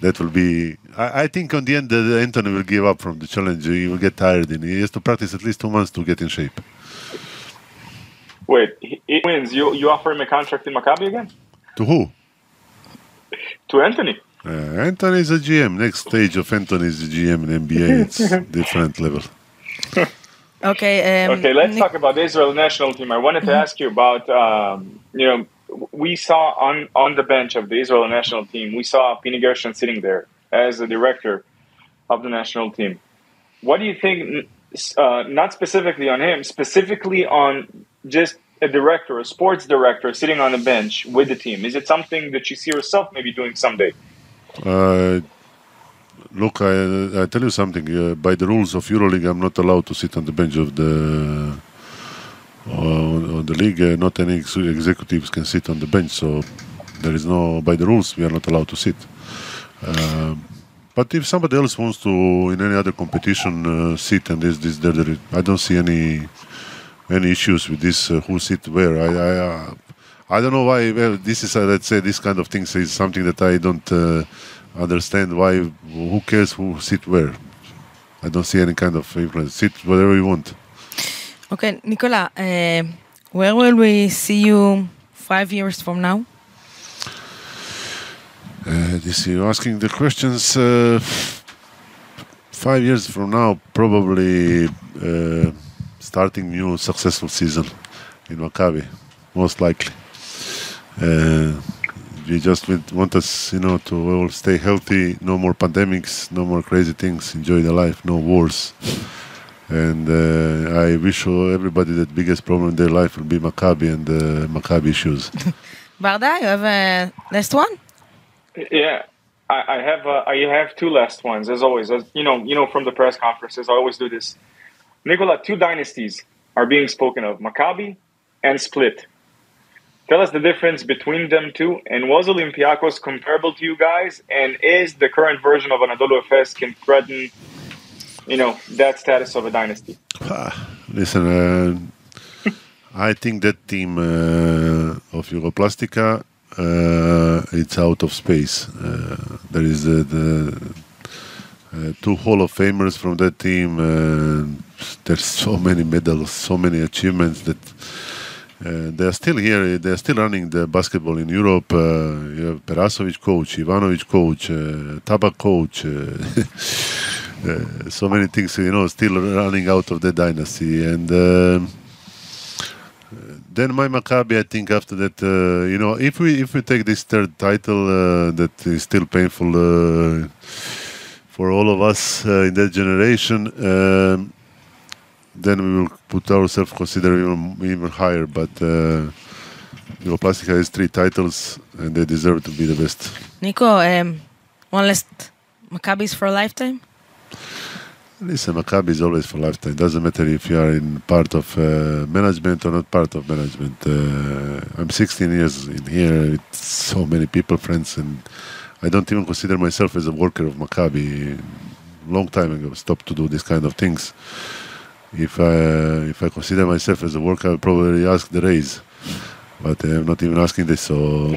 that will be. I, I think on the end, uh, Anthony will give up from the challenge. He will get tired, and he has to practice at least two months to get in shape. Wait, he, he wins. You you offer him a contract in Maccabi again? To who? To Anthony. Uh, Anthony is a GM. Next stage of Anthony is a GM in NBA. It's [laughs] different level. okay. Um, Okay, let's Nic- talk about the Israel national team. I wanted to ask you about, um, you know, we saw on, on the bench of the Israel national team, we saw Pini Gershon sitting there as the director of the national team. What do you think, uh, not specifically on him, specifically on just a director, a sports director, sitting on the bench with the team? Is it something that you see yourself maybe doing someday? Uh, look, I, I tell you something. Uh, by the rules of EuroLeague, I'm not allowed to sit on the bench of the on, on the league. Uh, not any ex- executives can sit on the bench. So there is no by the rules we are not allowed to sit. Um, but if somebody else wants to in any other competition uh, sit and this this there, I don't see any any issues with this uh, who sit where. I I, uh, I don't know why. Well, this is uh, let's say this kind of things is something that I don't uh, understand. Why? Who cares who sit where? I don't see any kind of influence. Sit whatever you want. Okay, Nikola, uh, where will we see you five years from now? Uh, this you're asking the questions. Uh, five years from now, probably uh, starting new successful season in Maccabi, most likely. Uh, we just want- want us, you know, to all stay healthy. No more pandemics, no more crazy things. Enjoy the life, no wars. And uh, I wish everybody that biggest problem in their life will be Maccabi and uh, Maccabi issues. [laughs] Barda, you have a last one? Yeah, I, I have uh, I have two last ones as always. As you know, you know from the press conferences, I always do this. Nikola, two dynasties are being spoken of: Maccabi and Split. Tell us the difference between them two, and was Olympiacos comparable to you guys? And is the current version of Anadolu Efes can threaten, you know, that status of a dynasty? Listen, uh, [laughs] I think that team uh, of Jugoplastika, uh, it's out of space. Uh, there is uh, the uh, two Hall of Famers from that team. There's so many medals, so many achievements that uh, they are still here. They are still running the basketball in Europe. Uh, you have Perasovic coach, Ivanovic coach, uh, Tabak coach. Uh, [laughs] uh, so many things, you know, still running out of the dynasty. And um, then my Maccabi, I think after that, uh, you know, if we if we take this third title, uh, that is still painful uh, for all of us uh, in that generation. Um, then we will put ourselves consider even, even higher. But uh, Jugoplastika has three titles, and they deserve to be the best. Nico, um, one last Maccabi's for a lifetime? Listen, Maccabi is always for lifetime. Doesn't matter if you are in part of uh, management or not part of management. Uh, I'm 16 years in here It's so many people, friends, and I don't even consider myself as a worker of Maccabi. Long time ago, stopped to do this kind of things. If I if I consider myself as a worker, I would probably ask the raise, but I'm not even asking this. So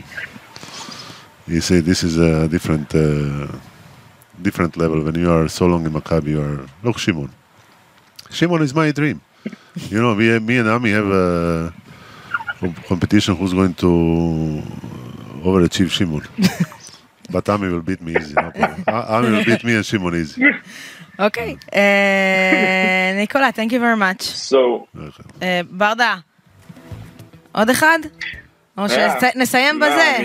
you say this is a different. Uh, different level when you are so long in Maccabi. You are look Shimon. Shimon is my dream. You know, we me and Ami have a competition who's going to overachieve Shimon. [laughs] but Ami will beat me easy. No Ami will beat me and Shimon easy. [laughs] אוקיי. אה, ניקולה, thank you very much. So אה, ברדה, עוד אחד? או. שנסיים בזה?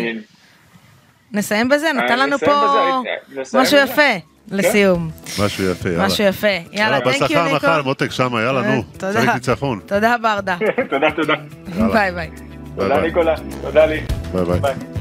נסיים בזה? נתן אה, לנו נסיים פה נסיים משהו. יפה לסיום. משהו יפה, יאללה. משהו יפה. יאללה, יאללה, thank you בהצלחה מחר, ניקו. מותק שמה, יאללה, נו. תודה. צריך ניצחון. תודה ברדה. [laughs] תודה, תודה. ביי ביי. תודה. ניקולה. תודה לי. ביי. ביי.